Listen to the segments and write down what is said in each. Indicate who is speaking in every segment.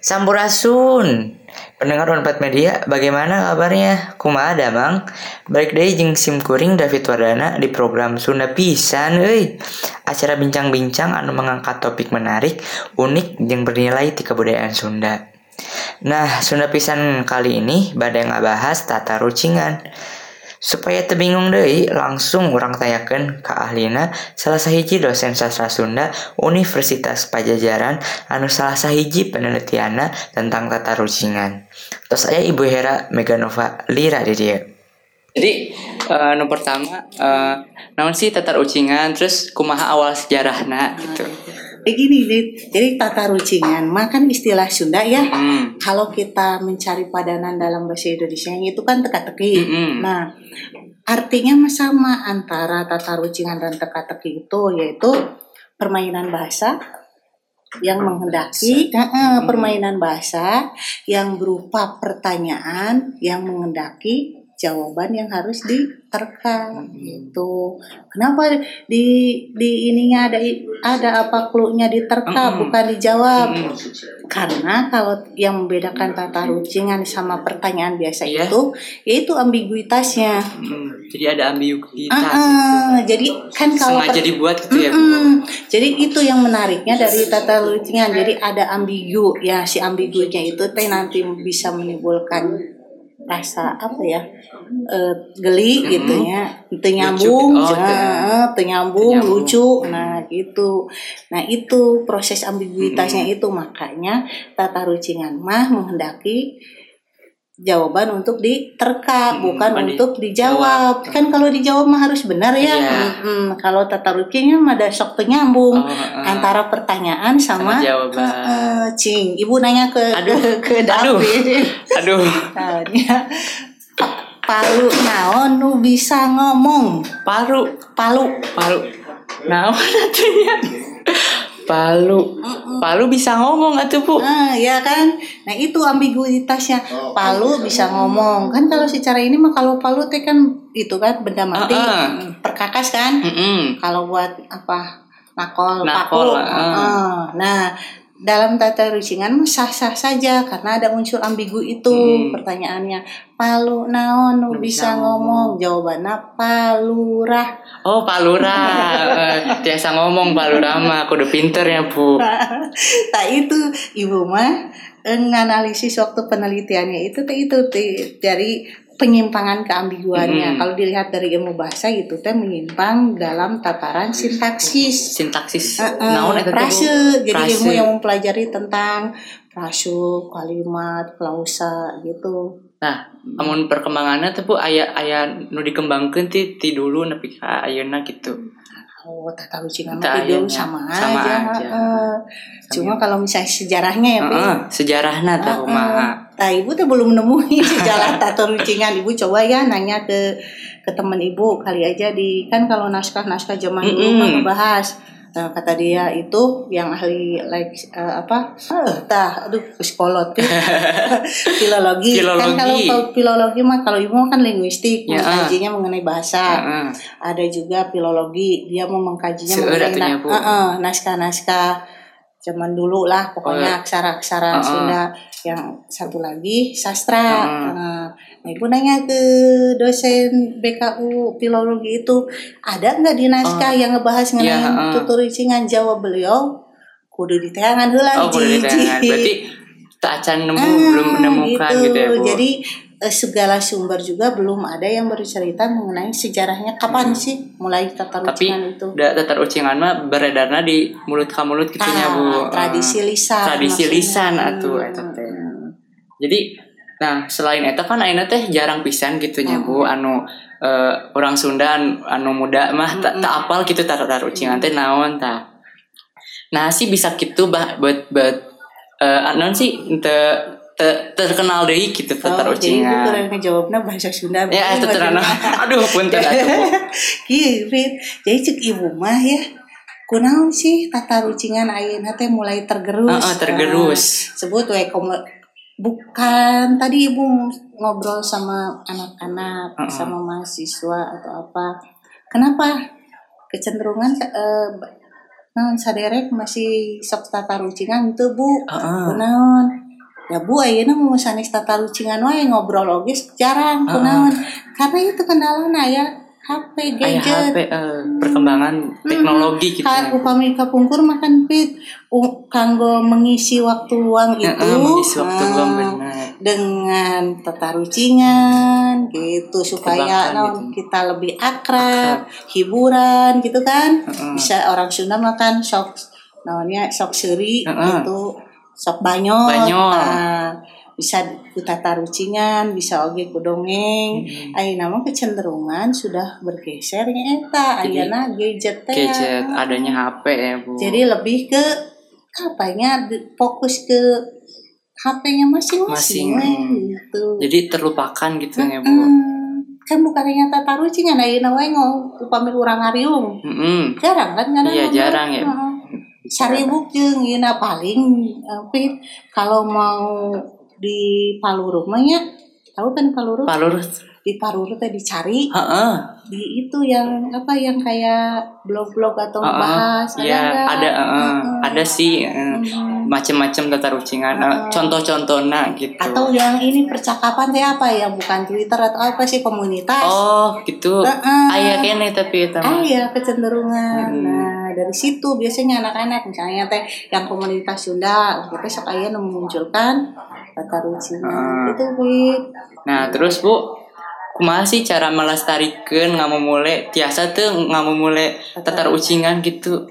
Speaker 1: Sampurasun Pendengar Unpad Media, bagaimana kabarnya? Kumaha damang? Balik deh jeung sim kuring David Wardana di program Sunda Pisan euy. Acara bincang-bincang anu mengangkat topik menarik, unik, yang bernilai di kebudayaan Sunda. Nah, Sunda Pisan kali ini badai ngabahas tata rucingan. Supaya tebingung deui langsung orang tanyakan ke ahlina salah sahiji dosen sastra Sunda Universitas Pajajaran anu salah sahiji penelitiana tentang tata rucingan. Terus saya Ibu Hera Meganova Lira di dia.
Speaker 2: Jadi uh, nomor pertama uh, naon sih tata rucingan terus kumaha awal sejarahna gitu.
Speaker 3: Kayak gini nih, jadi tata rucingan, makan istilah Sunda ya.
Speaker 2: Hmm.
Speaker 3: Kalau kita mencari padanan dalam bahasa Indonesia itu kan teka-teki.
Speaker 2: Mm-mm.
Speaker 3: Nah, artinya sama antara tata rucingan dan teka-teki itu yaitu permainan bahasa yang menghendaki eh, eh, permainan bahasa yang berupa pertanyaan yang menghendaki jawaban yang harus diterka gitu. Kenapa di di ininya ada ada apa clue-nya diterka
Speaker 2: Mm-mm.
Speaker 3: bukan dijawab?
Speaker 2: Mm-mm.
Speaker 3: Karena kalau yang membedakan tata rucingan sama pertanyaan biasa
Speaker 2: Iya.
Speaker 3: itu yaitu ambiguitasnya.
Speaker 2: Hmm, Jadi ada ambiguitas.
Speaker 3: Ah, ah, jadi kan kalau
Speaker 2: Sengaja dibuat gitu ya.
Speaker 3: Jadi itu yang menariknya dari tata rucingan. Jadi ada ambigu ya si ambigunya itu teh nanti bisa menimbulkan rasa apa ya eh, geli gitu ya. Itu nyambung
Speaker 2: Oh, itu.
Speaker 3: eh, teu nyambung
Speaker 2: Teu nyambung.
Speaker 3: lucu nah gitu. Nah itu proses ambiguitasnya itu. Makanya tata rucingan mah menghendaki jawaban untuk diterka
Speaker 2: Hmm,
Speaker 3: bukan
Speaker 2: bukan
Speaker 3: untuk dijawab kan kalau dijawab mah harus benar ya
Speaker 2: Iya.
Speaker 3: Mm-mm. kalau tata mah ada sok teu nyambung
Speaker 2: Oh, heeh.
Speaker 3: antara pertanyaan sama,
Speaker 2: Sama jawaban.
Speaker 3: Heeh, cing ibu nanya ke
Speaker 2: Aduh.
Speaker 3: ke, ke
Speaker 2: Aduh.
Speaker 3: David
Speaker 2: Aduh,
Speaker 3: palu naon nu bisa ngomong
Speaker 2: palu,
Speaker 3: palu
Speaker 2: palu. Nah, artinya palu. Palu bisa ngomong atuh, Bu.
Speaker 3: Ah, ya kan nah itu ambiguitasnya palu bisa ngomong kan kalau secara ini mah kalau palu teh kan itu kan benda mati mm, perkakas kan
Speaker 2: Mm-mm.
Speaker 3: kalau buat apa nakol,
Speaker 2: Nakol,
Speaker 3: paku
Speaker 2: ah.
Speaker 3: Heeh. nah dalam tata rucingan sah-sah saja karena ada unsur ambigu itu
Speaker 2: Hmm.
Speaker 3: pertanyaannya palu naon nu
Speaker 2: Nu
Speaker 3: bisa
Speaker 2: bisa
Speaker 3: ngomong jawabannya palurah
Speaker 2: Oh, palura. Eh, Biasa ngomong palura mah kudu pinter ya, Bu.
Speaker 3: nah itu ibu mah eh, nganalisis waktu penelitiannya itu itu dari penyimpangan keambiguannya
Speaker 2: Hmm.
Speaker 3: kalau dilihat dari ilmu bahasa gitu teh menyimpang dalam tataran sintaksis
Speaker 2: Sintaksis
Speaker 3: Heeh,
Speaker 2: naon eta
Speaker 3: frase jadi
Speaker 2: Frase.
Speaker 3: ilmu yang mempelajari tentang frase kalimat klausa gitu
Speaker 2: Nah, amun perkembangannya tuh Bu aya aya nu dikembangkeun ti ti dulu nepi ka ayeuna gitu.
Speaker 3: oh tata
Speaker 2: Tata
Speaker 3: mah itu
Speaker 2: ayahnya.
Speaker 3: sama,
Speaker 2: Sama
Speaker 3: aja,
Speaker 2: aja.
Speaker 3: heeh. cuma kalau misalnya sejarahnya ya Pi,
Speaker 2: Heeh, sejarahna teh
Speaker 3: Heeh.
Speaker 2: kumaha.
Speaker 3: Nah, ibu tuh belum nemuin sejarah tata rucingan. Ibu coba ya nanya ke ke teman ibu kali aja di kan kalau naskah-naskah zaman dulu
Speaker 2: Mm-mm.
Speaker 3: mah ngebahas. Nah, kata dia itu yang ahli like eh, apa? Eh, tah, aduh psikolog filologi. Kan
Speaker 2: Filologi.
Speaker 3: kalau kalau filologi mah kalau ibu kan linguistik,
Speaker 2: Ya,
Speaker 3: mengkajinya mengenai bahasa.
Speaker 2: Heeh.
Speaker 3: Ada juga filologi, dia mau mengkajinya
Speaker 2: Seueur
Speaker 3: mengenai na- naskah-naskah zaman dulu lah pokoknya aksara-aksara
Speaker 2: Heeh.
Speaker 3: Sunda yang satu lagi sastra
Speaker 2: Heeh.
Speaker 3: nah, nah, ibu nanya ke dosen BKU filologi itu ada nggak di naskah yang ngebahas
Speaker 2: Iya,
Speaker 3: mengenai
Speaker 2: heeh.
Speaker 3: tutur ricingan jawab beliau kudu diteangan heula
Speaker 2: Oh, ditengan. Berarti tak acan nemu
Speaker 3: Ah,
Speaker 2: belum menemukan gitu, ya, Bu.
Speaker 3: Jadi eh, segala sumber juga belum ada yang bercerita mengenai sejarahnya kapan sih mulai tata
Speaker 2: Hmm. Tapi
Speaker 3: rucingan itu.
Speaker 2: da tatar ucingan mah beredarna di mulut ka mulut gitu nya, Bu.
Speaker 3: Ah, tradisi lisan.
Speaker 2: Tradisi
Speaker 3: maksudnya.
Speaker 2: lisan atuh eta teh. Jadi nah selain eta kan ayeuna teh jarang pisan gitu nya Bu anu eh, orang Sunda anu, muda mah tak tak apal gitu tata ucingan teh naon tah. Nah sih bisa gitu bah buat buat anon sih te, te- terkenal deui gitu tata
Speaker 3: Oh, jadi ibu
Speaker 2: ucingan.
Speaker 3: keren ngejawabnya bahasa Sunda.
Speaker 2: Ya itu terkenal. Aduh punten atuh.
Speaker 3: Kirit. Jadi cek ibu mah ya. Kunaon sih tata rucingan ayeuna teh mulai tergerus.
Speaker 2: Heeh, tergerus.
Speaker 3: Ah, sebut we komo- bukan tadi ibu ngobrol sama anak-anak
Speaker 2: Heeh.
Speaker 3: sama mahasiswa atau apa. Kenapa kecenderungan eh, naon saderek masih sok tata rucingan itu Bu?
Speaker 2: Heeh.
Speaker 3: Kunaon? Ya bu ayeuna mau sanes tata rucingan wae ngobrol oge jarang
Speaker 2: Heeh.
Speaker 3: kunaon karena itu kendalana ya HP
Speaker 2: Aya
Speaker 3: gadget
Speaker 2: HP eh, perkembangan teknologi gitu.
Speaker 3: kan upami kapungkur makan pit kanggo mengisi waktu luang itu
Speaker 2: Heeh, mengisi waktu
Speaker 3: eh,
Speaker 2: luang benar.
Speaker 3: dengan tata rucingan gitu supaya naon,
Speaker 2: gitu.
Speaker 3: kita lebih akrab, hiburan gitu kan
Speaker 2: Heeh.
Speaker 3: bisa orang Sunda makan sok namanya sok seri
Speaker 2: Heeh.
Speaker 3: gitu sok banyol,
Speaker 2: Banyol.
Speaker 3: Nah, bisa ku tata rucingan bisa oge ku dongeng
Speaker 2: Hmm.
Speaker 3: Ayeuna mah kecenderungan sudah bergeser eta ayeuna gadget teh
Speaker 2: Gadget adanya HP ya, Bu.
Speaker 3: jadi lebih ke apanya fokus ke HP-nya masing-masing
Speaker 2: Masing.
Speaker 3: weh, gitu.
Speaker 2: Jadi terlupakan gitu ya, Bu.
Speaker 3: Hmm, kan bukannya tata rucingan ayeuna wae ngomong upami urang ngariung.
Speaker 2: Mm-mm.
Speaker 3: Jarang kan kadang
Speaker 2: Iya, jarang ya.
Speaker 3: Saribuk jeung ieu paling tapi kalau mau di Paluru mah nya tahu kan Paluru
Speaker 2: Palur.
Speaker 3: di Paluru teh dicari
Speaker 2: Heeh.
Speaker 3: di itu yang apa yang kayak blog-blog atau
Speaker 2: Heeh.
Speaker 3: bahas
Speaker 2: Iya,
Speaker 3: nggak?
Speaker 2: ada heeh.
Speaker 3: Heeh.
Speaker 2: ada sih eh,
Speaker 3: Hmm.
Speaker 2: macam-macam tata rucingan. Eh,
Speaker 3: Heeh.
Speaker 2: Contoh-contohnya gitu.
Speaker 3: atau yang ini percakapan teh apa ya bukan Twitter atau apa sih komunitas
Speaker 2: Oh, gitu.
Speaker 3: Heeh.
Speaker 2: Aya kene tapi mah.
Speaker 3: ya kecenderungan
Speaker 2: Hmm.
Speaker 3: nah dari situ biasanya anak-anak misalnya teh yang komunitas Sunda kita sok aya nu memunculkan tata rucingan
Speaker 2: Heeh.
Speaker 3: itu Wid.
Speaker 2: Nah, terus Bu, kumaha sih cara melestarikan nggak mau mulai tiasa tuh nggak mau mulai tatar ucingan gitu.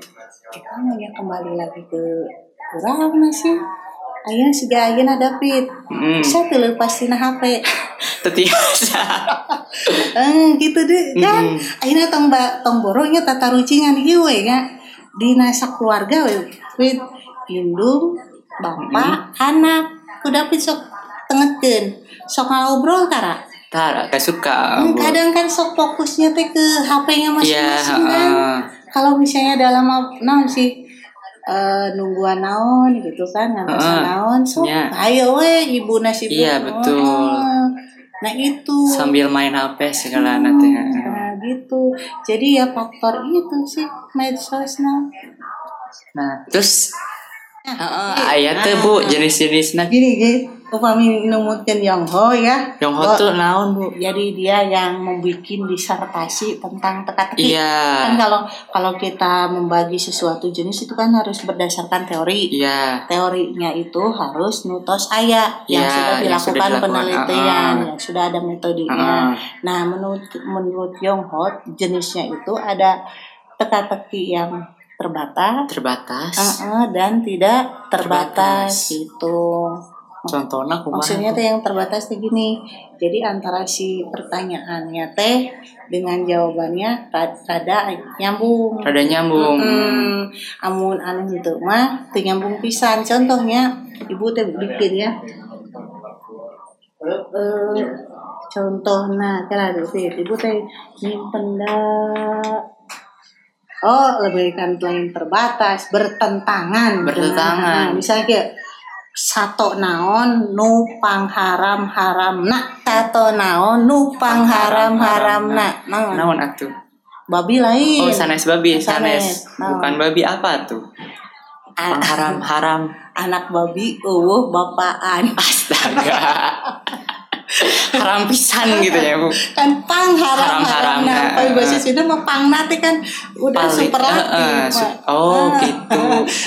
Speaker 3: Kita ya kembali lagi ke orang masih Ayo sudah ayeuna David
Speaker 2: Hmm,
Speaker 3: bisa tuh lepas tina HP
Speaker 2: tetiasa.
Speaker 3: eh gitu deh. Kan
Speaker 2: Hmm.
Speaker 3: akhirnya tong ba tong tata rucingan ieu we ya di nasa keluarga we with indung bapak anak. Kuda sok tengetkeun sok ngobrol kara
Speaker 2: Tara, gak suka. Bu.
Speaker 3: kadang kan sok fokusnya teh ke HP-nya masing-masing kan.
Speaker 2: heeh.
Speaker 3: kalau misalnya dalam naon sih eh nungguan naon gitu kan ngantosan
Speaker 2: Heeh.
Speaker 3: naon sok
Speaker 2: Nya.
Speaker 3: ayo we ibu nasi
Speaker 2: Iya, betul.
Speaker 3: nah itu
Speaker 2: sambil main HP segala nanti.
Speaker 3: Nah gitu. Jadi ya faktor itu sih medsos nah.
Speaker 2: Nah, terus
Speaker 3: Nah,
Speaker 2: heeh,
Speaker 3: iya.
Speaker 2: aya teh Bu jenis-jenisna.
Speaker 3: Gini guys, upami numutkeun Yongho ya.
Speaker 2: Yang
Speaker 3: Oh,
Speaker 2: hot tuh naon, Bu?
Speaker 3: Jadi dia yang membuat disertasi tentang teka-teki. Kan
Speaker 2: Iya.
Speaker 3: kalau kalau kita membagi sesuatu jenis itu kan harus berdasarkan teori.
Speaker 2: Iya.
Speaker 3: Teorinya itu harus nutos aya yang
Speaker 2: Iya,
Speaker 3: sudah
Speaker 2: yang
Speaker 3: dilakukan
Speaker 2: sudah dilakukan.
Speaker 3: penelitian,
Speaker 2: Ah.
Speaker 3: yang sudah ada metodenya.
Speaker 2: Heeh.
Speaker 3: Nah, menurut menurut Yonghot jenisnya itu ada teka-teki yang terbatas,
Speaker 2: Terbatas.
Speaker 3: uh-uh, dan tidak terbatas,
Speaker 2: Terbatas.
Speaker 3: gitu.
Speaker 2: Contohnya kumaha?
Speaker 3: Maksudnya teh yang terbatas teh gini. Jadi antara si pertanyaannya teh dengan jawabannya ra- rada nyambung.
Speaker 2: Rada nyambung.
Speaker 3: Hmm, amun anu itu mah teu nyambung pisan. Contohnya ibu teh bikin ya. Eh contohna kala teh ibu teh nyimpen Oh, lebih kan lain terbatas, bertentangan.
Speaker 2: Bertentangan.
Speaker 3: Nah, misalnya kayak sato naon nu pangharam haram nak sato naon nu pangharam haram nak naon
Speaker 2: Naon atuh?
Speaker 3: babi lain
Speaker 2: Oh, sanes babi,
Speaker 3: Sanes.
Speaker 2: sanes. Bukan babi apa tuh?
Speaker 3: A-
Speaker 2: Haram-haram.
Speaker 3: anak babi eueuh bapaan
Speaker 2: Astaga. Haram pisan gitu ya, Bu.
Speaker 3: kan pang haram haram
Speaker 2: Haram-haram,
Speaker 3: nah
Speaker 2: nah.
Speaker 3: kalau bahasa Sunda mah pang nate kan udah
Speaker 2: Palit,
Speaker 3: superlatif
Speaker 2: heeh, su-
Speaker 3: Pak.
Speaker 2: oh,
Speaker 3: Ah.
Speaker 2: gitu.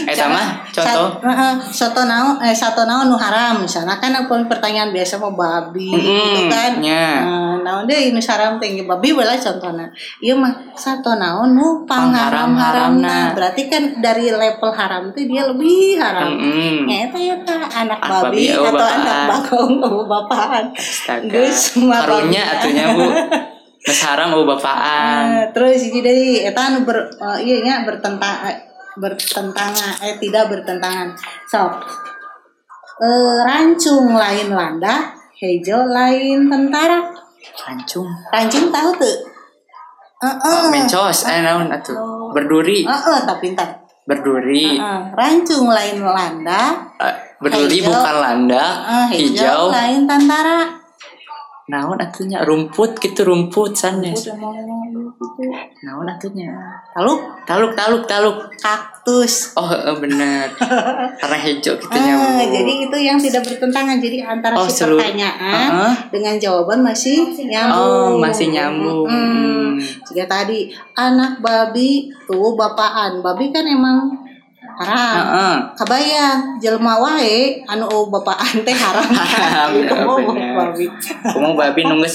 Speaker 2: Eta mah contoh?
Speaker 3: Sat- heeh, soto naon eh satu naon nu haram misalnya kan apa pertanyaan biasa mau babi gitu
Speaker 2: Mm-mm,
Speaker 3: kan
Speaker 2: nya.
Speaker 3: Nah, naon deh ini haram tinggi babi bela contohnya iya mah satu naon nu pang haram haram nah
Speaker 2: Pangharam-haramna.
Speaker 3: berarti kan dari level haram itu dia lebih haram
Speaker 2: Mm-mm.
Speaker 3: Nyata ya ta, anak
Speaker 2: Anak
Speaker 3: babi,
Speaker 2: babi, oh,
Speaker 3: atau
Speaker 2: bapaan.
Speaker 3: anak bakong oh.
Speaker 2: Astaga.
Speaker 3: Mah
Speaker 2: Karunya atunya, Bu. Geus haram oh bapaan.
Speaker 3: Ah, terus jadi dari eta anu ber eh, iya nya bertentang eh, bertentangan eh tidak bertentangan. Sok. Eh, rancung lain landa, hejo lain tentara.
Speaker 2: Rancung.
Speaker 3: Rancung tahu tuh? Heeh.
Speaker 2: Oh, mencos, eh naon atuh? Berduri,
Speaker 3: Heeh, tapi pintar.
Speaker 2: berduri.
Speaker 3: Heeh, rancung lain landa,
Speaker 2: Eh, berduri
Speaker 3: Hijau.
Speaker 2: bukan landak,
Speaker 3: heeh, hejo
Speaker 2: hijau.
Speaker 3: lain tentara.
Speaker 2: Naon atunya rumput gitu rumput sanes
Speaker 3: Udah mau gitu.
Speaker 2: naon atunya
Speaker 3: Lalu
Speaker 2: taluk taluk taluk
Speaker 3: kaktus.
Speaker 2: oh eh, bener karena hijau gitu
Speaker 3: Ah, jadi itu yang tidak bertentangan. Jadi antara
Speaker 2: Oh,
Speaker 3: si pertanyaan
Speaker 2: Heeh.
Speaker 3: dengan jawaban masih
Speaker 2: oh
Speaker 3: nyambung.
Speaker 2: masih nyambung
Speaker 3: Hmm. Jika tadi anak babi tuh bapaan. Babi kan emang haram.
Speaker 2: Heeh.
Speaker 3: Kabayang jelema wae anu bapaan teh haram.
Speaker 2: Haram,
Speaker 3: mau
Speaker 2: bener.
Speaker 3: babi.
Speaker 2: Kumaha babi nunggu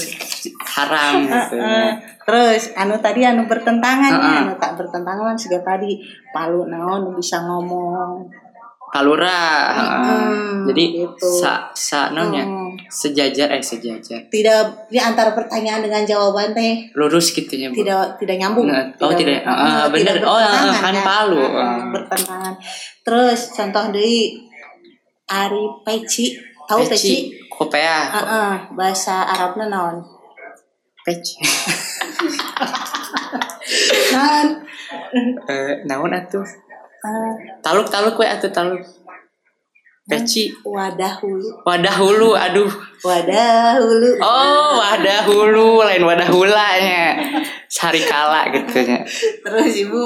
Speaker 2: haram gitu
Speaker 3: Heeh. Terus anu tadi anu bertentangan ya,
Speaker 2: Heeh.
Speaker 3: anu tak bertentangan juga tadi palu naon bisa ngomong.
Speaker 2: Kalura heeh.
Speaker 3: Hmm,
Speaker 2: jadi
Speaker 3: gitu.
Speaker 2: sa sa
Speaker 3: Hmm.
Speaker 2: sejajar eh sejajar
Speaker 3: Tidak di antara pertanyaan dengan jawaban teh
Speaker 2: lurus gitu ya Bu.
Speaker 3: tidak tidak nyambung.
Speaker 2: Nah, oh, tidak. Ah,
Speaker 3: eh,
Speaker 2: bener.
Speaker 3: tidak
Speaker 2: Oh,
Speaker 3: bertentangan,
Speaker 2: kan palu. Ah.
Speaker 3: bertentangan. Terus contoh deui Ari peci, tahu peci?
Speaker 2: kopea
Speaker 3: Heeh, bahasa Arabna naon?
Speaker 2: peci
Speaker 3: Naon?
Speaker 2: eh naon atuh
Speaker 3: Eh,
Speaker 2: taluk taluk we atuh taluk. Peci.
Speaker 3: Wadah hulu.
Speaker 2: wadah hulu aduh.
Speaker 3: Wadah hulu.
Speaker 2: oh wadah hulu lain wadah hulanya sari kala gitu nya.
Speaker 3: Terus ibu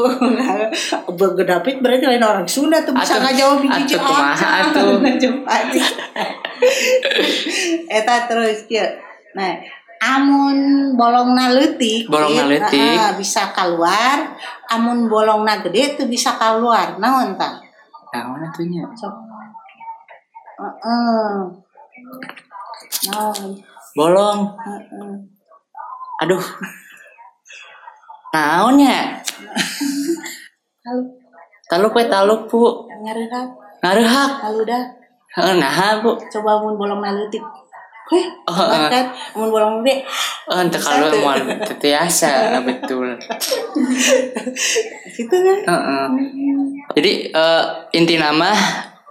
Speaker 3: bergedapit berarti lain orang Sunda tuh bisa
Speaker 2: Atuh-
Speaker 3: ngajawab biji
Speaker 2: atuh kumaha atuh.
Speaker 3: Eta terus kieu. Nah, amun bolongna leutik,
Speaker 2: Bolongna
Speaker 3: ieu,
Speaker 2: leutik.
Speaker 3: heeh, bisa keluar, amun bolongna gede tuh bisa keluar. Naon tah?
Speaker 2: naon atuhnya
Speaker 3: Sok. Heeh. Naon?
Speaker 2: bolong
Speaker 3: Heeh.
Speaker 2: aduh naonnya
Speaker 3: Halo,
Speaker 2: taluk we taluk bu ngarehak
Speaker 3: Halo dah.
Speaker 2: Heeh, nah bu
Speaker 3: Coba amun bolongna leutik. Heh,
Speaker 2: heeh.
Speaker 3: kan amun bolong gede
Speaker 2: ente kalau mau tetiasa betul.
Speaker 3: gitu kan.
Speaker 2: Heeh. Jadi eh, inti nama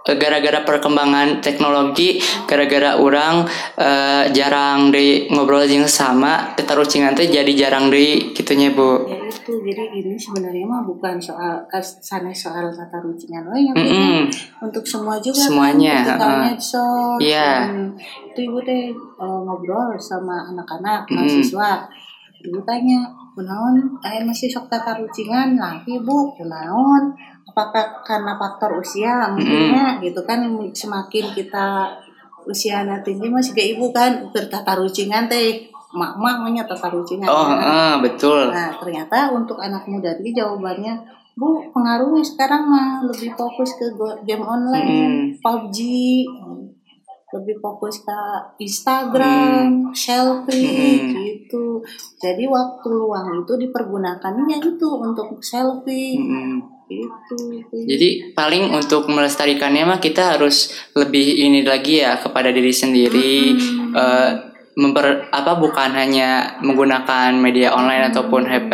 Speaker 2: gara-gara perkembangan teknologi, gara-gara orang eh, jarang di ngobrol jeung sama, tetarucingan teh jadi jarang di gitunya bu.
Speaker 3: ya itu jadi ini sebenarnya mah bukan soal sana soal tata rucingan oh yang
Speaker 2: Mm-mm.
Speaker 3: untuk semua juga
Speaker 2: Semuanya,
Speaker 3: kan,
Speaker 2: heeh.
Speaker 3: medsos
Speaker 2: Iya.
Speaker 3: hmm, itu ibu teh eh, ngobrol sama anak-anak
Speaker 2: Mm-mm.
Speaker 3: mahasiswa ibu tanya kunaon eh masih sok tata rucingan lagi bu kunaon apakah karena faktor usia mungkinnya gitu kan semakin kita usia tinggi masih ke ibu kan bertata rucingan teh mak-mak tata rucingan
Speaker 2: Oh,
Speaker 3: kan.
Speaker 2: heeh, betul.
Speaker 3: Nah, ternyata untuk anak muda tadi jawabannya, Bu, pengaruhnya sekarang mah lebih fokus ke game online, PUBG, lebih fokus ke Instagram, selfie,
Speaker 2: Mm.
Speaker 3: gitu. Jadi waktu luang itu dipergunakannya itu untuk selfie, Gitu.
Speaker 2: Jadi paling untuk melestarikannya mah kita harus lebih ini lagi ya kepada diri sendiri. eh, memper apa bukan hanya menggunakan media online ataupun HP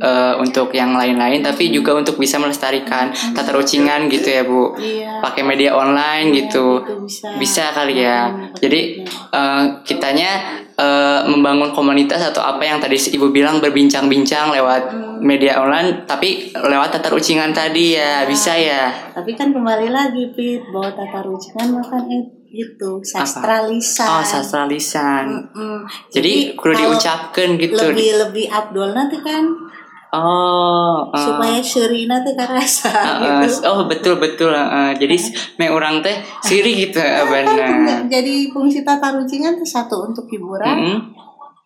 Speaker 2: eh, untuk yang lain-lain, tapi juga untuk bisa melestarikan tata rucingan gitu ya bu.
Speaker 3: Iya.
Speaker 2: Pakai media online gitu.
Speaker 3: Itu bisa.
Speaker 2: Bisa kali ya.
Speaker 3: Hmm,
Speaker 2: Jadi eh, kitanya eh, membangun komunitas atau apa yang tadi ibu bilang berbincang-bincang lewat media online, tapi lewat tata rucingan tadi ya bisa ya.
Speaker 3: Tapi kan kembali lagi Pit bahwa tata rucingan makan itu sastra lisan.
Speaker 2: Oh sastra lisan.
Speaker 3: Mm-mm.
Speaker 2: Jadi kudu
Speaker 3: kalau
Speaker 2: diucapkan gitu.
Speaker 3: lebih lebih abdul nanti kan
Speaker 2: Oh, eh,
Speaker 3: supaya seri nanti karasa
Speaker 2: eh,
Speaker 3: gitu.
Speaker 2: oh betul betul. eh, jadi me orang teh siri gitu
Speaker 3: Kan
Speaker 2: benar.
Speaker 3: jadi fungsi tata rucingan tuh satu untuk hiburan,
Speaker 2: Mm-mm.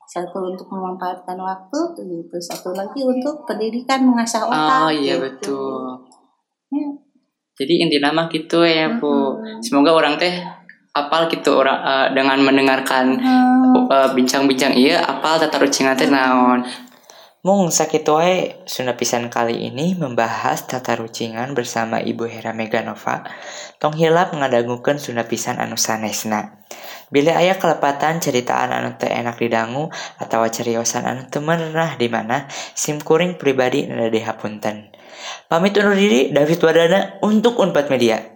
Speaker 3: satu untuk memanfaatkan waktu, gitu. Satu lagi untuk pendidikan mengasah
Speaker 2: Oh
Speaker 3: otak.
Speaker 2: iya
Speaker 3: gitu.
Speaker 2: betul.
Speaker 3: Ya.
Speaker 2: Jadi inti nama gitu ya bu. Semoga orang teh apal gitu orang eh, dengan mendengarkan
Speaker 3: Hmm.
Speaker 2: eh, bincang-bincang iya apal tata rucingan teh naon.
Speaker 1: Mung sakit wae Sunda pisan kali ini membahas tata rucingan bersama Ibu Hera Meganova. Tong hilap ngadangukeun Sunda pisan anu sanesna. Bila aya kelepatan ceritaan anu teu enak didangu atau cariosan anu teu merenah di mana sim kuring pribadi nada dihapunten. Pamit undur diri David Wadana untuk Unpad Media.